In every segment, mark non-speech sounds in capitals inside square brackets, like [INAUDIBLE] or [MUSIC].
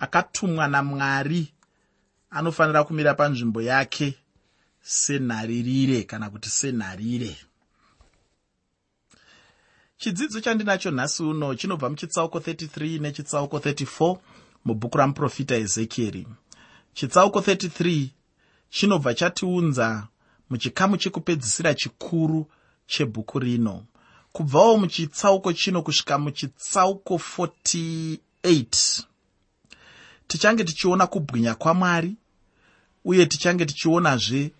akatumwa namwari anofanira kumira panzvimbo yake senharirire kana kuti senharire. Chidzidzo chandinacho nhasi uno chinobva muchitsauko 33 nechitsauko 34 mubhuku ramuprofita ezekieri. Chitsauko 33 chinobva chatiunza muchikamu chekupedzisira chikuru chebhuku rino. Kubvawo muchitsauko chino kusvika muchitsauko 48 tichange tichiona kubwinya kwamwari uye tichange tichionazve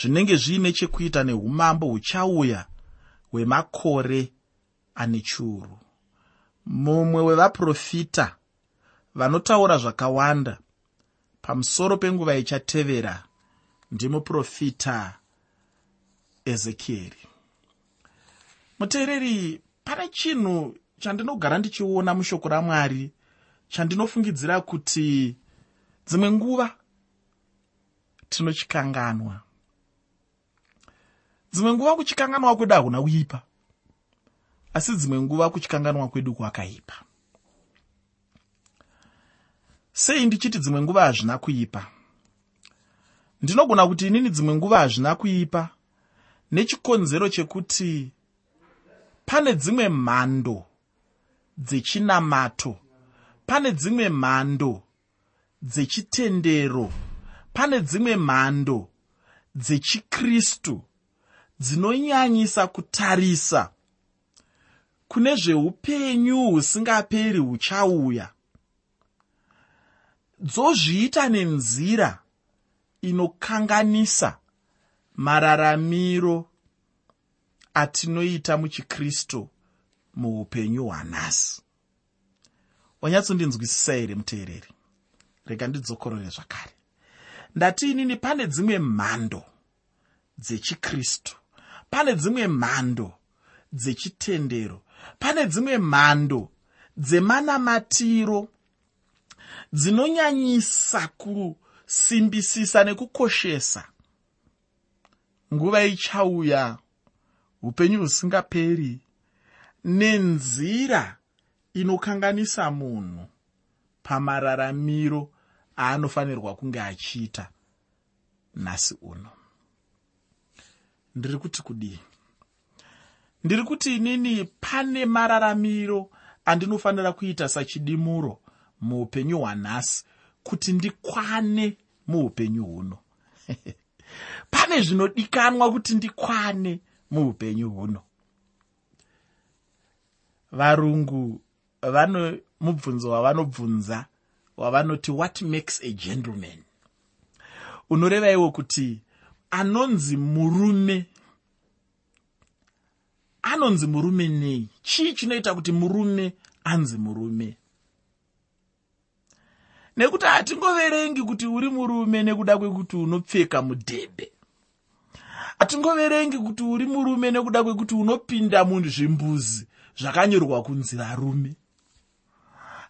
zvinenge zviine chekuita neumambo huchauya hwemakore ane chiuru. Mumwe wevaprofita vanotaura zvakawanda pamusoro penguva ichatevera ndimuprofita ezekieri. Muteereri pane chinhu chandinogara ndichiona mushoko ramwari chandinofungidzira kuti dzimwe nguva tinochikanganwa. Dzimwe nguva kuchikanganwa kwedu hakuna kuipa asi dzimwe nguva kuchikanganwa kwedu kwakaipa. Sei ndichiti dzimwe nguva hazvina kuipa? Ndinogona kuti inini dzimwe nguva hazvina kuipa nechikonzero chekuti pane dzimwe mhando dzechinamato pane dzimwe mhando dzechitendero. Pane dzimwe mhando dzechikristu dzinonyanyisa kutarisa. Kune zveupenyu husingaperi huchauya. Dzozviita nenzira inokanganisa mararamiro atinoita muchikristu muupenyu hwanhasi wanyatsondinzwisisa here muteereri? Rega ndidzokorore zvakare. Ndati inini pane dzimwe mhando dzechikristu pane dzimwe mhando dzechitendero pane dzimwe mhando dzemanamatiro dzinonyanyisa kusimbisisa nekukoshesa nguva ichauya upenyu husingaperi nenzira inokanganisa munhu pamararamiro aanofanirwa kunge achiita nhasi uno. Ndiri kuti kudii? Ndiri kuti inini pane mararamiro andinofanira kuita sachidimuro muupenyu hwanhasi kuti ndikwane muupenyu huno. [LAUGHS] Pane zvinodikanwa kuti ndikwane muupenyu huno. Varungu vano mubvunzo wavanobvunza wavanoti what makes a gentleman? Unoreva iwo kuti anonzi murume. Anonzi murume nei? Chii chinoita kuti murume anzi murume? Nekuti hatingoverengi kuti uri murume nekuda kwekuti unopfeka mudhebhe. Hatingoverengi kuti uri murume nekuda kwekuti unopinda muzvimbuzi zvakanyorwa kunzi varume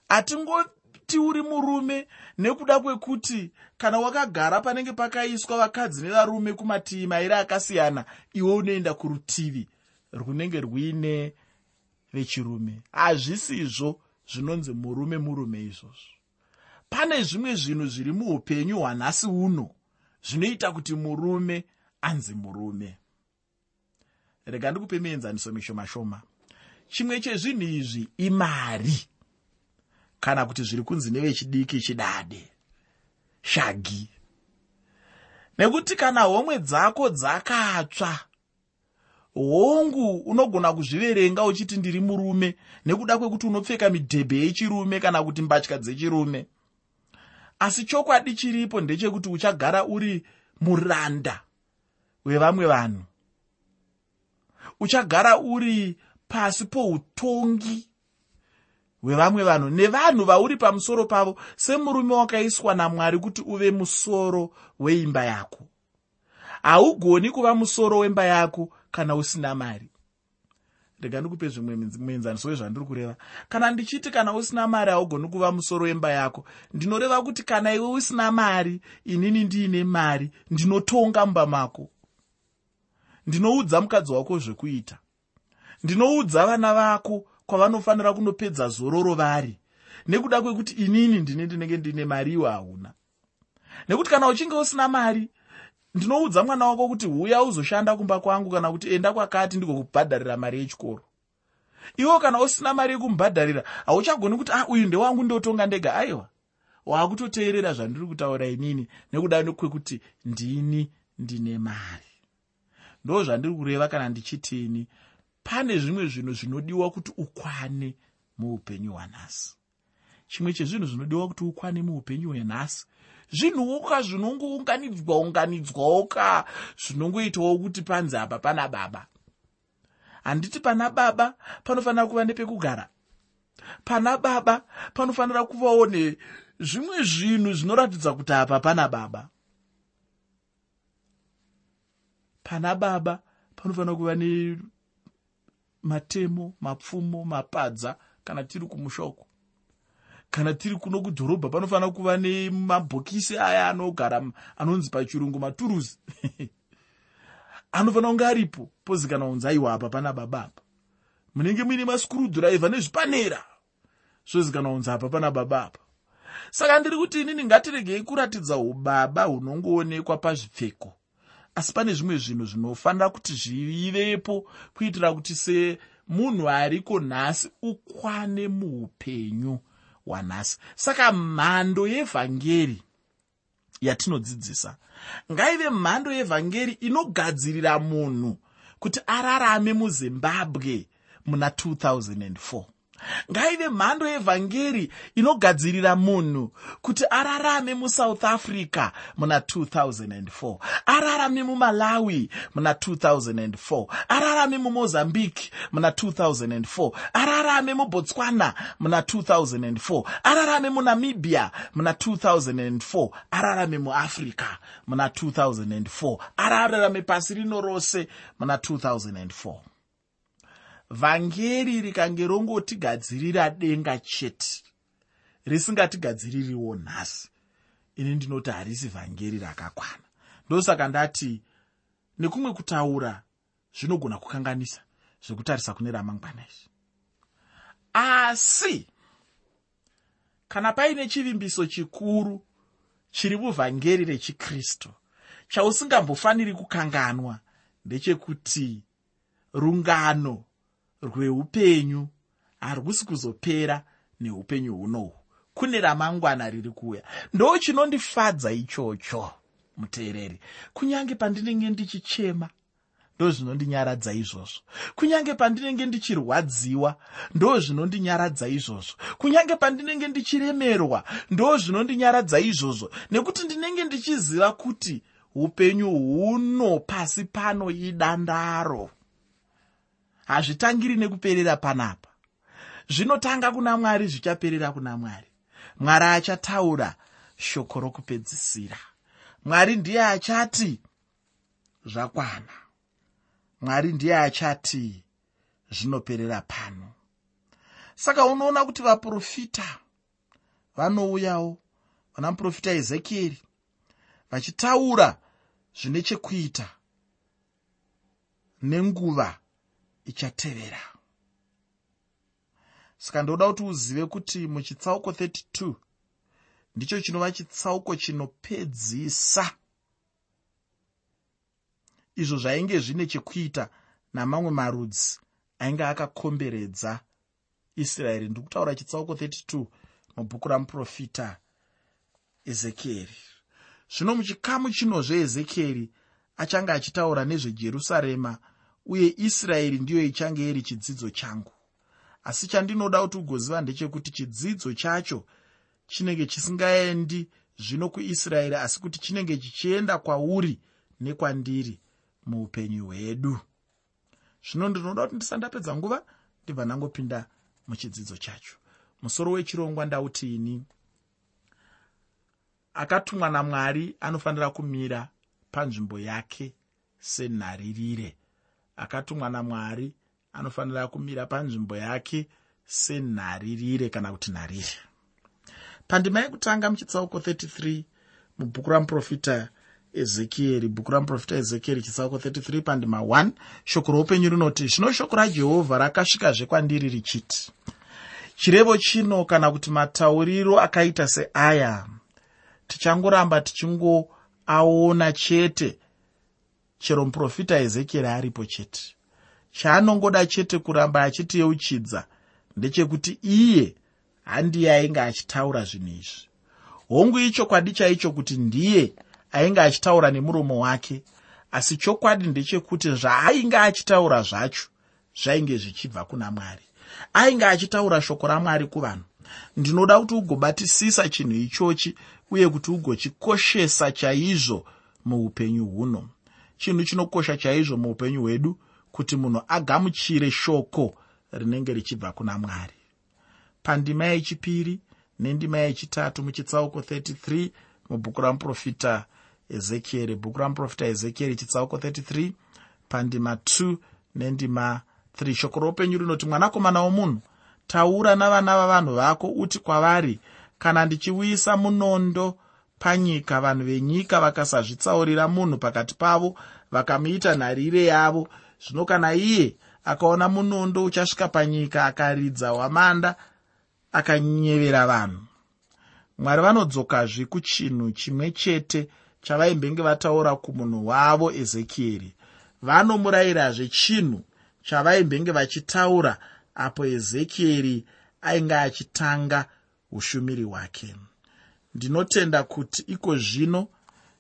hatingoti uri murume nekuda kwekuti kana wakagara panenge pakaiswa vakadzi nevarume kumativi mairi akasiyana iwe unoenda kurutivi runenge rwuine vechirume. Hazvisizvo zvinonzi murume murume izvozvo. Pane zvimwe zvinhu zviri muupenyu hwanhasi uno zvinoita kuti murume anzi murume. Rega ndikupe mienzaniso mishoma shoma chimwe chezvinhu izvi imari kana kuti zviri kunzi nevechidiki chidade. Shagi. Nekuti kana homwe dzako dzakatsva hongu unogona kuzviverenga uchiti ndiri murume nekuda kwekuti unopfeka midhebhe yechirume kana kuti mbatya dzechirume. Asi chokwadi chiripo ndechekuti uchagara uri muranda wevamwe vanhu. Uchagara uri pasi poutongi hwevamwe vanhu nevanhu vauri pamusoro pavo semurume wakaiswa namwari kuti uve musoro weimba yako. Haugoni kuva musoro wemba yako kana usina mari. Rega ndikupe zvimwe muenzaniso wezvandiri kureva. Kana ndichiti kana usina mari haugoni kuva musoro wemba yako. Ndinoreva kuti kana iwe usina mari inini ndiine mari ndinotonga mumba mako. Ndinoudza mukadzi wako zvekuita. Ndinoudza vana vako kwavanofanira kunopedza zororo vari nekuda kwekuti inini ndine ndinenge ndine mari iwo hauna. Nekuti kana uchinge usina mari ndinoudza mwana wako kuti huya uzoshanda kumba kwangu kana kuti enda kwakati ndigokubhadharira mari yechikoro. Iwo kana usina mari yekumubhadharira hauchagoni kuti ah uyu ndewangu ndotonga ndega. Aiwa waakutoteerera zvandiri kutaura inini nekuda kwekuti ndini ndine mari. Ndo zvandiri kureva kana ndichitini pane zvimwe zvinhu zvinodiwa kuti ukwane muupenyu hwanhasi. Chimwe chezvinhu zvinodiwa kuti ukwane muupenyu hwenhasi zvinhuka zvinongounganidzwa unganidzwawo ka zvinongoitawo kuti panzi apa pana baba. Handiti pana baba panofanira kuva nepekugara. Pana baba panofanira kuvawo nezvimwe zvinhu zvinoratidza kuti apa pana baba. Pana baba panofanira kuva nematemo mapfumo mapadza kana tiri kumushoko kana tiri kuno kudhorobha panofanira kuva nemabhokisi aya anogara anonzi pachirungu maturusi [LAUGHS] anofanira kunge aripo pozikana kunzi aiwa apa pana baba apa. Munenge muine maskurudhiraivha nezvipanera zvozikana kunzi apa pana baba apa. Saka ndiri kuti inini ngatiregei kuratidza ubaba hunongoonekwa pazvipfeko asi pane zvimwe zvinhu zvinofanira kuti zvivepo kuitira kuti semunhu ariko nhasi ukwane muupenyu hwanhasi. Saka mhando yevhangeri yatinodzidzisa ngaive mhando yevhangeri inogadzirira munhu kuti ararame muzimbabwe muna 2004 ngaive mhando yevhangeri inogadzirira munhu kuti ararame musouth africa muna 2004 ararame mumalawi muna 2004 ararame mumozambique muna 2004 ararame mubotswana muna 2004 ararame munamibia muna 2004 ararame muafrica muna 2004 ararame pasi rino rose muna 2004 vhangeri rikange rongotigadzirira denga chete risingatigadziririwo nhasi. Ini ndinoti harisi vhangeri rakakwana. Ndosaka ndati nekumwe kutaura zvinogona kukanganisa zvekutarisa kune ramangwana izvi asi kana paine chivimbiso chikuru chiri muvhangeri rechikristu chausingambofaniri kukanganwa ndechekuti rungano rweupenyu. Harwusi kuzopera neupenyu hunohwu kune ramangwana riri kuuya. Ndo chinondifadza ichocho muteereri. Kunyange pandinenge ndichichema ndo zvinondinyaradza izvozvo. Kunyange pandinenge ndichirwadziwa ndo zvinondinyaradza izvozvo. Kunyange pandinenge ndichiremerwa ndo zvinondinyaradza izvozvo. Nekuti ndinenge ndichiziva kuti upenyu huno pasi pano idandaro hazvitangiri nekuperera panapa. Zvinotanga kuna mwari zvichaperera kuna mwari. Mwari achataura shoko rokupedzisira. Mwari ndiye achati zvakwana. Mwari ndiye achati zvinoperera pano. Saka unoona kuti vaprofita vanouyawo vana muprofita ezekieri vachitaura zvine chekuita nenguva ichatevera. Saka ndoda kuti uzive kuti muchitsauko 32 ndicho chinova chitsauko chinopedzisa. Izvo zvainge zvine chekuita namamwe marudzi ainge akakomberedza israeri. Ndiri kutaura chitsauko 32 mubhuku ramuprofita ezekieri. Zvino muchikamu chinozve ezekieri achange achitaura nezvejerusarema uye israeri ndiyo ichange iri chidzidzo changu. Asi chandinoda kuti ugoziva ndechekuti chidzidzo chacho chinenge chisingaendi zvino kuisraeri asi kuti chinenge chichienda kwauri nekwandiri muupenyu hwedu. Zvino ndinoda kuti ndisandapedza nguva ndibva ndangopinda muchidzidzo chacho. Musoro wechirongwa ndautini akatumwa namwari anofanira kumira panzvimbo yake senharirire akatumwa namwari anofanira kumira panzvimbo yake senharirire kana kuti nharire. Pandima yekutanga muchitsauko 33 mubhuku ramuprofita ezekieri bhuku ramuprofita ezekieri chitsauko 33 pandima 1 shoko roupenyu rinoti zvino shoko rajehovha rakasvikazve kwandiri richiti chirevo chino kana kuti matauriro akaita seaya tichangoramba tichingoaona chete chero muprofita ezekieri aripo chete. Chaanongoda chete kuramba achitiyeuchidza ndechekuti iye handiye ainge achitaura zvinhu izvi. Hongu ichokwadi chaicho kuti ndiye ainge achitaura nemuromo wake asi chokwadi ndechekuti zvaainge achitaura zvacho zvainge zvichibva kuna mwari. Ainge achitaura shoko ramwari kuvanhu. Ndinoda kuti ugobatisisa chinhu ichochi uye kuti ugochikoshesa chaizvo muupenyu huno chinhu chinokosha chaizvo muupenyu hwedu kuti munhu agamuchire shoko rinenge richibva kuna mwari. Pandima yechipiri nendima yechitatu muchitsauko 33 mubhuku ramuprofita ezekieri. Bhuku ramuprofita ezekieri chitsauko 33 pandima 2 nendima 3 shoko roupenyu rinoti mwanakomana womunhu taura navana vavanhu vako uti kwavari kana ndichiuyisa munondo panyika vanhu venyika vakasazvitsaurira munhu pakati pavo vakamuita nharire yavo. Zvino kana iye akaona munondo uchasvika panyika akaridza hwamanda akanyevera vanhu. Mwari vanodzokazve kuchinhu chimwe chete chavaimbenge vataura kumunhu wavo ezekieri. Vanomurayirazve chinhu chavaimbenge vachitaura apo ezekieri ainge achitanga ushumiri hwake ndinotenda kuti iko zvino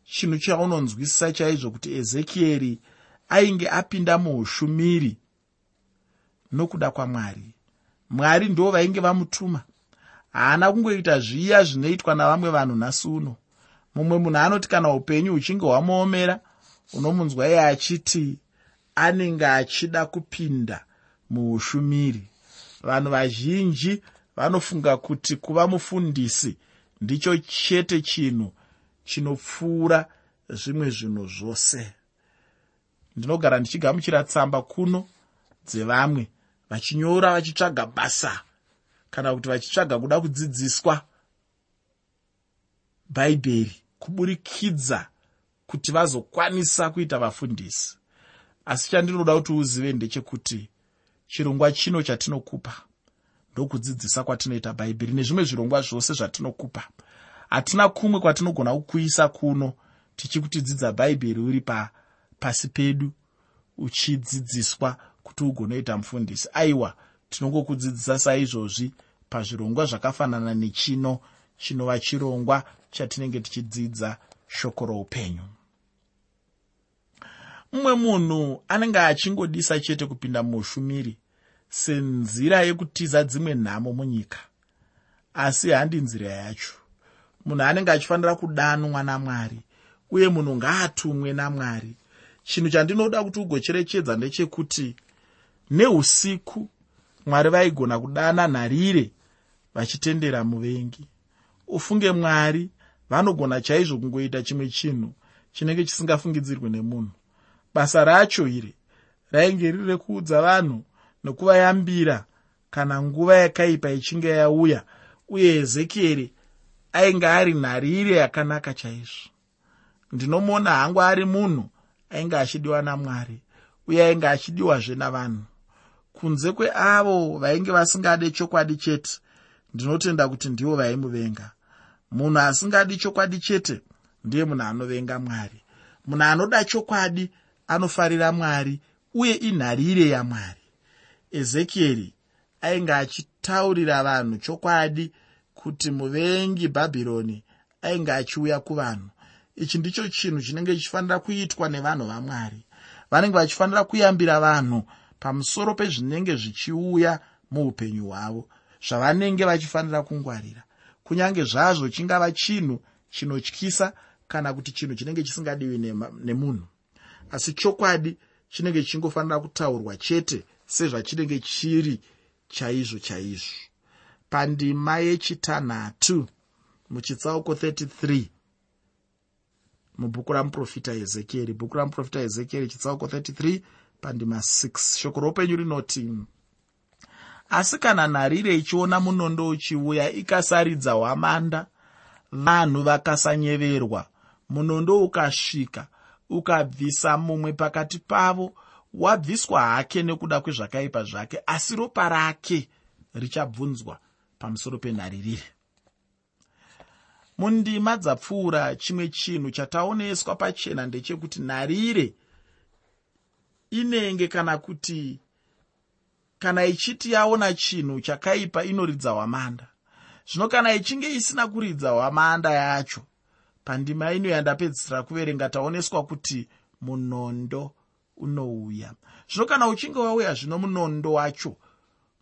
chinhu chaunonzwisisa chaizvo kuti ezekieri ainge apinda muushumiri nokuda kwamwari. Mwari ndo vainge vamutuma. Haana kungoita zviya zvinoitwa navamwe vanhu nhasi uno. Mumwe munhu anoti kana upenyu huchinge hwamuomera unomunzwa iye achiti anenge achida kupinda muushumiri. Vanhu vazhinji vanofunga kuti kuva mufundisi ndicho chete chinhu chinopfuura zvimwe zvinhu zvose. Ndinogara ndichigamuchira tsamba kuno dzevamwe vachinyora vachitsvaga basa kana kuti vachitsvaga kuda kudzidziswa bhaibheri kuburikidza kuti vazokwanisa kuita vafundisi. Asi chandinoda kuti uzive ndechekuti chirongwa chino chatinokupa ndokudzidzisa kwatinoita bhaibheri nezvimwe zvirongwa zvose zvatinokupa. Hatina kumwe kwatinogona kukuisa kuno tichikuti dzidza bhaibheri uri pasi pedu uchidzidziswa kuti ugonoita mufundisi. Aiwa tinongokudzidzisa saizvozvi pazvirongwa zvakafanana nechino chinova chirongwa chatinenge tichidzidza shoko roupenyu. Mumwe munhu anenge achingodisa chete kupinda muushumiri senzira yekutiza dzimwe nhamo munyika. Asi handi nzira yacho. Munhu anenge achifanira kudanwa namwari uye munhu ngaatumwe namwari. Chinhu chandinoda kuti ugocherechedza ndechekuti neusiku mwari vaigona kudana nharire vachitendera muvengi. Ufunge mwari vanogona chaizvo kungoita chimwe chinhu chinenge chisingafungidzirwe nemunhu. Basa racho iri rainge riri rekuudza vanhu nokuvayambira kana nguva yakaipa ichinge yauya uye ezekieri ainge ari nharire yakanaka chaizvo. Ndinomona hangu ari munhu ainge achidiwa namwari uye ainge achidiwazve navanhu. Kunze kweavo vainge vasingade chokwadi chete ndinotenda kuti ndivo vaimuvenga. Munhu asingadi chokwadi chete ndiye munhu anovenga mwari. Munhu anoda chokwadi anofarira mwari uye inharire yamwari ezekieri ainge achitaurira vanhu chokwadi kuti muvengi bhabhironi ainge achiuya kuvanhu. Ichi ndicho chinhu chinenge chichifanira kuitwa nevanhu vamwari. Vanenge vachifanira kuyambira vanhu pamusoro pezvinenge zvichiuya muupenyu hwavo zvavanenge vachifanira kungwarira. Kunyange zvazvo chingava chinhu chinotyisa kana kuti chinhu chinenge chisingadiwi nemunhu. Asi chokwadi chinenge chichingofanira kutaurwa chete sezvachinenge chiri chaizvo chaizvo. Pandima yechitanhatu muchitsauko 33 mubhuku ramuprofita ezekieri bhuku ramuprofita ezekieri chitsauko 33 pandima 6 shoko roupenyu rinoti asi kana nharire ichiona munondo uchiuya ikasaridza hwamanda vanhu vakasanyeverwa. Munondo ukasvika ukabvisa mumwe pakati pavo wabviswa hake nekuda kwezvakaipa zvake asi ropa rake richabvunzwa pamusoro penharirire mundima dzapfuura chimwe chinhu chataoneswa pachena ndechekuti nharire inenge kana kuti kana ichiti yaona chinhu chakaipa inoridza hwamanda. Zvino kana ichinge isina kuridza hwamanda yacho pandima ino yandapedzisira kuverenga taoneswa kuti munondo unouya. Zvino kana uchinge wauya zvino munondo wacho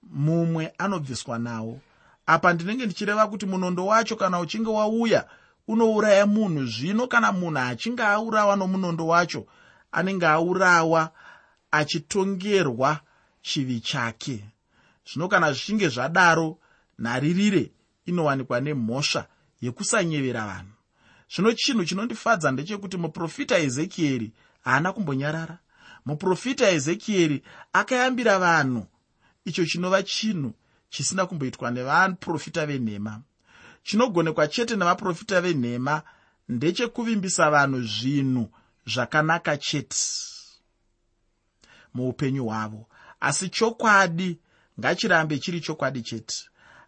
mumwe anobviswa nawo. Apa ndinenge ndichireva kuti munondo wacho kana uchinge wauya unouraya munhu zvino kana munhu achinge aurawa nomunondo wacho anenge aurawa achitongerwa chivi chake. Zvino kana zvichinge zvadaro nharirire inowanikwa nemhosva yekusanyevera vanhu. Zvino chinhu chinondifadza ndechekuti muprofita ezekieri haana kumbonyarara muprofita ezekieri akayambira vanhu. Icho chinova chinhu chisina kumboitwa nevaprofita venhema. Chinogonekwa chete nevaprofita venhema ndechekuvimbisa vanhu zvinhu zvakanaka chete muupenyu hwavo. Asi chokwadi ngachirambe chiri chokwadi chete.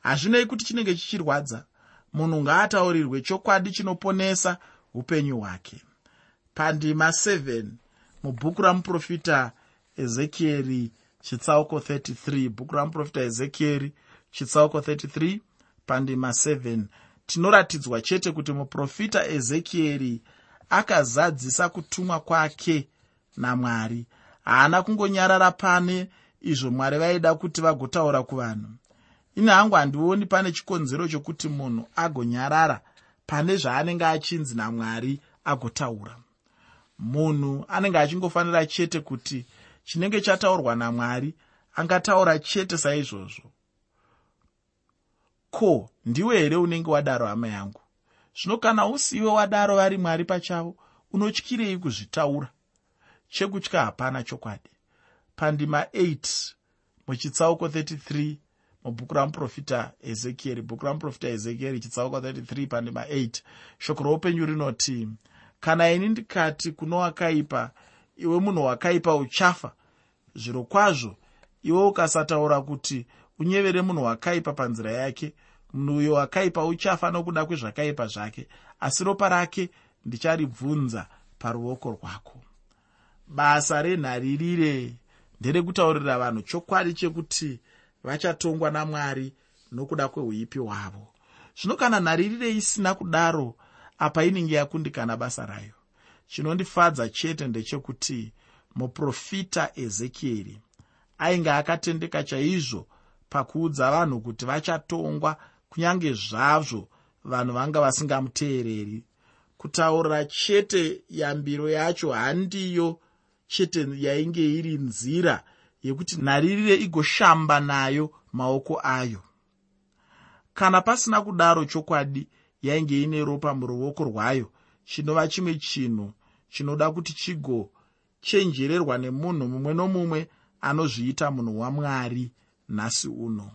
Hazvinei kuti chinenge chichirwadza. Munhu ngaataurirwe chokwadi chinoponesa upenyu hwake. Pandima 7 mubhuku ramuprofita ezekieri chitsauko 33 bhuku ramuprofita ezekieri chitsauko 33 pandima 7 tinoratidzwa chete kuti muprofita ezekieri akazadzisa kutumwa kwake namwari. Haana kungonyarara pane izvo mwari vaida kuti vagotaura kuvanhu. Ini hangu handioni pane chikonzero chokuti munhu agonyarara pane zvaanenge achinzi namwari agotaura munhu anenge achingofanira chete kuti chinenge chataurwa namwari angataura chete saizvozvo. Ko ndiwe here unenge wadaro hama yangu? Zvino kana usiwe wadaro vari mwari pachavo unotyirei kuzvitaura? Chekutya hapana chokwadi. Pandima 8 muchitsauko 33 mubhuku ramuprofita ezekieri. Bhuku ramuprofita ezekieri chitsauko 33 pandima 8 shoko roupenyu rinoti kana ini ndikati kuno wakaipa iwe munhu wakaipa uchafa. Zviro kwazvo iwe ukasataura kuti unyevere munhu wakaipa panzira yake munhu uyo wakaipa uchafa nokuda kwezvakaipa zvake asi ropa rake ndicharibvunza paruoko rwako. Basa renharirire nderekutaurira vanhu chokwadi chekuti vachatongwa namwari nokuda kweuipi hwavo. Zvino kana nharirire isina kudaro apa inenge yakundikana basa rayo. Chinondifadza chete ndechekuti muprofita ezekieri ainge akatendeka chaizvo pakuudza vanhu kuti vachatongwa kunyange zvazvo vanhu vanga vasingamuteereri. Kutaurira chete yambiro yacho handiyo chete yainge iri nzira yekuti nharirire igoshamba nayo maoko ayo. Kana pasina kudaro chokwadi yainge ine ropa muruoko rwayo chinova chimwe chinhu chinoda kuti chigochenjererwa nemunhu mumwe nomumwe anozviita munhu wamwari nhasi uno.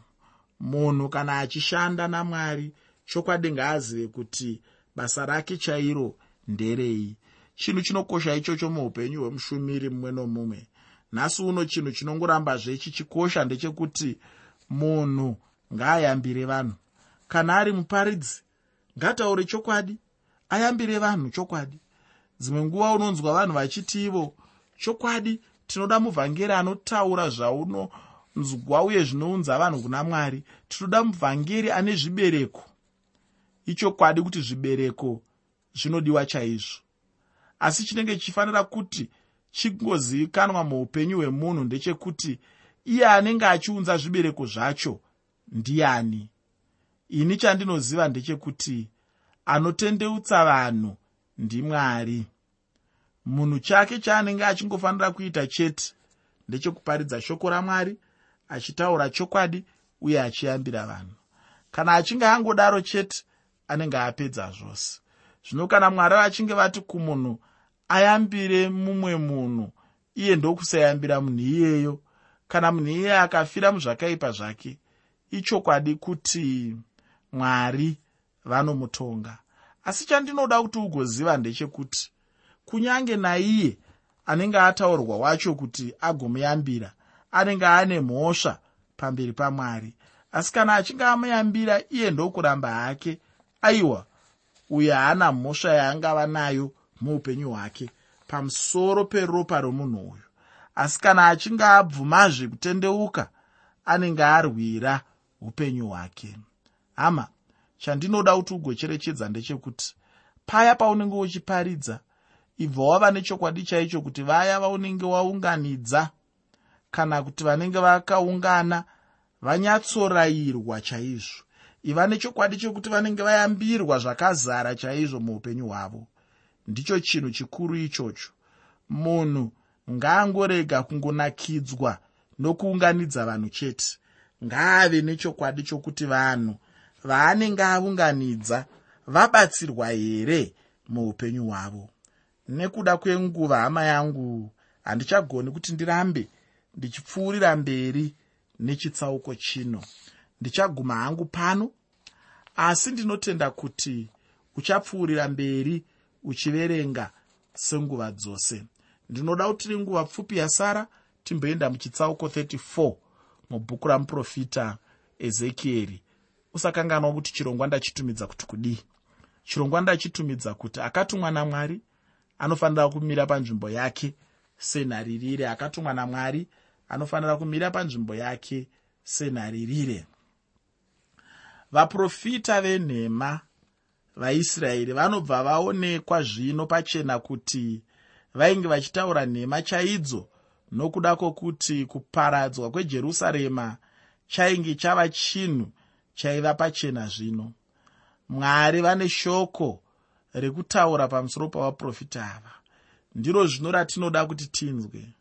Munhu kana achishanda namwari chokwadi ngaazive kuti basa rake chairo nderei. Chinhu chinokosha ichocho muupenyu hwemushumiri mumwe nomumwe. Nhasi uno chinhu chinongorambazve chichikosha ndechekuti munhu ngaayambire vanhu. Kana ari muparidzi ngataure chokwadi. Ayambire vanhu chokwadi. Dzimwe nguva unonzwa vanhu vachiti ivo chokwadi tinoda muvhangeri anotaura zvaunonzwa uye zvinounza vanhu kuna mwari. Tinoda muvhangeri ane zvibereko. Ichokwadi kuti zvibereko zvinodiwa chaizvo. Asi chinenge chichifanira kuti chingozivikanwa muupenyu hwemunhu ndechekuti iye anenge achiunza zvibereko zvacho ndiani ini chandinoziva ndechekuti anotendeutsa vanhu ndimwari munhu chake chaanenge achingofanira kuita chete ndechekuparidza shoko ramwari achitaura chokwadi uye achiyambira vanhu. Kana achinge angodaro chete anenge apedza zvose. Zvino kana mwari achinge vati kumunhu ayambire mumwe munhu iye ndokusayambira munhu iyeyo. Kana munhu iyeye akafira muzvakaipa zvake ichokwadi kuti mwari vanomutonga. Asi chandinoda kuti ugoziva ndechekuti kunyange naiye anenge ataurwa wacho kuti agomuyambira anenge ane mhosva pamberi pamwari. Asi kana achinge amuyambira iye ndokuramba hake aiwa uyo haana mhosva yaangava nayo muupenyu hwake pamusoro peropa romunhu uyu. Asi kana achinge abvumazve kutendeuka anenge arwira upenyu hwake hama chandinoda kuti ugocherechedza ndechekuti paya paunenge uchiparidza ibva wava nechokwadi chaicho kuti vaya vaunenge waunganidza kana kuti vanenge vakaungana vanyatsorayirwa chaizvo. Iva nechokwadi chekuti vanenge vayambirwa zvakazara chaizvo muupenyu hwavo. Ndicho chinhu chikuru ichocho. Munhu ngaangorega kungonakidzwa nokuunganidza vanhu chete. Ngaave nechokwadi chokuti vanhu vaanenge aunganidza vabatsirwa here muupenyu hwavo? Nekuda kwenguva hama yangu handichagoni kuti ndirambe ndichipfuurira mberi nechitsauko chino. Ndichaguma hangu pano asi ndinotenda kuti uchapfuurira mberi uchiverenga senguva dzose. Ndinoda kuti tiri nguva pfupi yasara timboenda muchitsauko 34 mubhuku ramuprofita ezekieri usakanganwa kuti chirongwa ndachitumidza kuti kudii? Chirongwa ndachitumidza kuti akatumwa namwari anofanira kumira panzvimbo yake senharirire akatumwa namwari anofanira kumira panzvimbo yake senharirire vaprofita venhema vaisraeri vanobva vaonekwa zvino pachena kuti vainge vachitaura nhema chaidzo nokuda kwokuti kuparadzwa kwejerusarema chainge chava chinhu chaiva pachena zvino. Mwari vane shoko rekutaura pamusoro pavaprofita ava. Ndiro zvino ratinoda kuti tinzwe.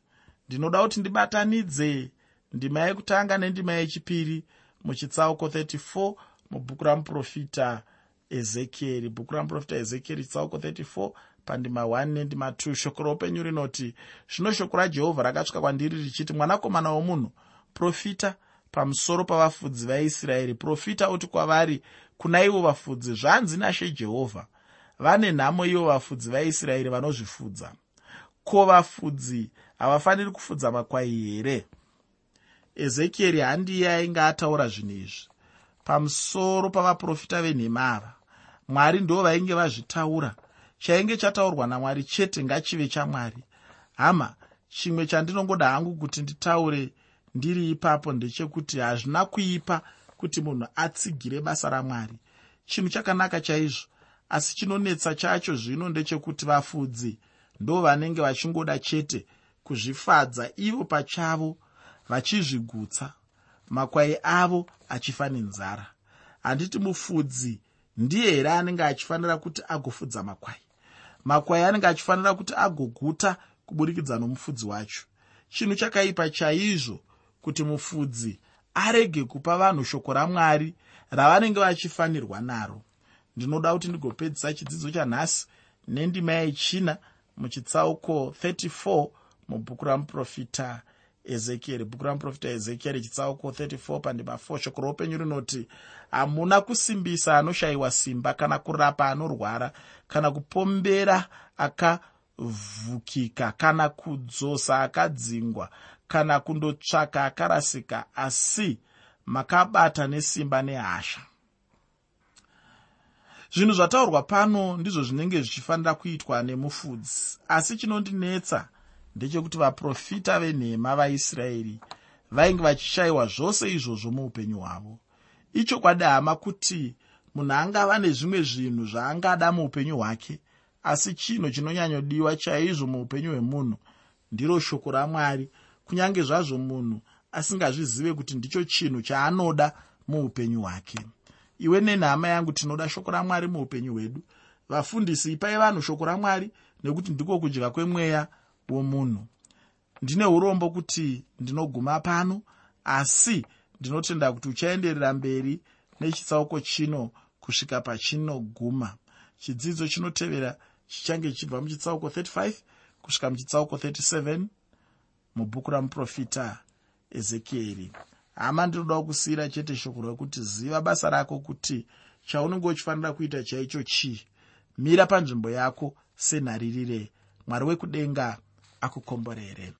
Ndinoda kuti ndibatanidze ndima yekutanga nendima yechipiri muchitsauko 34 mubhuku ramuprofita ezekieri bhuku ramuprofita ezekieri chitsauko 34 pandima 1 nendima 2 shoko roupenyu rinoti zvino shoko rajehovha rakasvika kwandiri richiti mwanakomana womunhu profita pamusoro pavafudzi vaisraeri profita uti kwavari kuna ivo vafudzi zvanzi nashe jehovha vane nhamo ivo vafudzi vaisraeri vanozvifudza. Ko vafudzi havafaniri kufudza makwai here? Ezekieri handiye ainge ataura zvinhu izvi. Pamusoro pavaprofita venhema ava mwari ndo vainge vazvitaura. Chainge chataurwa namwari chete ngachive chamwari. Hama chimwe chandinongoda hangu kuti nditaure ndiri ipapo ndechekuti hazvina kuipa kuti munhu atsigire basa ramwari. Chinhu chakanaka chaizvo asi chinonetsa chacho zvino ndechekuti vafudzi ndo vanenge vachingoda chete kuzvifadza ivo pachavo vachizvigutsa. Makwai avo achifa nenzara handiti mufudzi ndiye here anenge achifanira kuti agofudza makwai? Makwai anenge achifanira kuti agoguta kuburikidza nomufudzi wacho. Chinhu chakaipa chaizvo kuti mufudzi arege kupa vanhu shoko ramwari ravanenge vachifanirwa naro. Ndinoda kuti ndigopedzisa chidzidzo chanhasi nendima yechina muchitsauko 34 mubhuku ramuprofita ezekieri bhuku ramuprofita ezekieri chitsauko 34 pandima 4 shoko roupenyu rinoti hamuna kusimbisa anoshayiwa simba kana kurapa anorwara kana kupombera akavhukika kana kudzosa akadzingwa kana kundotsvaka akarasika asi makabata nesimba nehasha. Zvinhu zvataurwa pano ndizvo zvinenge zvichifanira kuitwa nemufudzi asi chinondinetsa ndechekuti vaprofita venhema vaisraeri vainge vachishayiwa zvose izvozvo muupenyu hwavo. Ichokwadi hama kuti munhu angava nezvimwe zvinhu zvaangada muupenyu hwake asi chinhu chinonyanyodiwa chaizvo muupenyu hwemunhu ndiro shoko ramwari kunyange zvazvo munhu asingazvizive kuti ndicho chinhu chaanoda muupenyu hwake. Iwe nenhama yangu tinoda shoko ramwari muupenyu hwedu. Vafundisi ipai vanhu shoko ramwari nekuti ndiko kudya kwemweya womunhu. Ndine urombo kuti ndinoguma pano asi ndinotenda kuti uchaenderera mberi nechitsauko chino kusvika pachinoguma. Chidzidzo chinotevera chichange chichibva muchitsauko 35 kusvika muchitsauko 37 mubhuku ramuprofita ezekieri hama ndinoda kusiyira chete shoko rekuti ziva basa rako kuti chaunenge uchifanira kuita chaicho chii? Mira panzvimbo yako senharirire. Mwari wekudenga akukomborere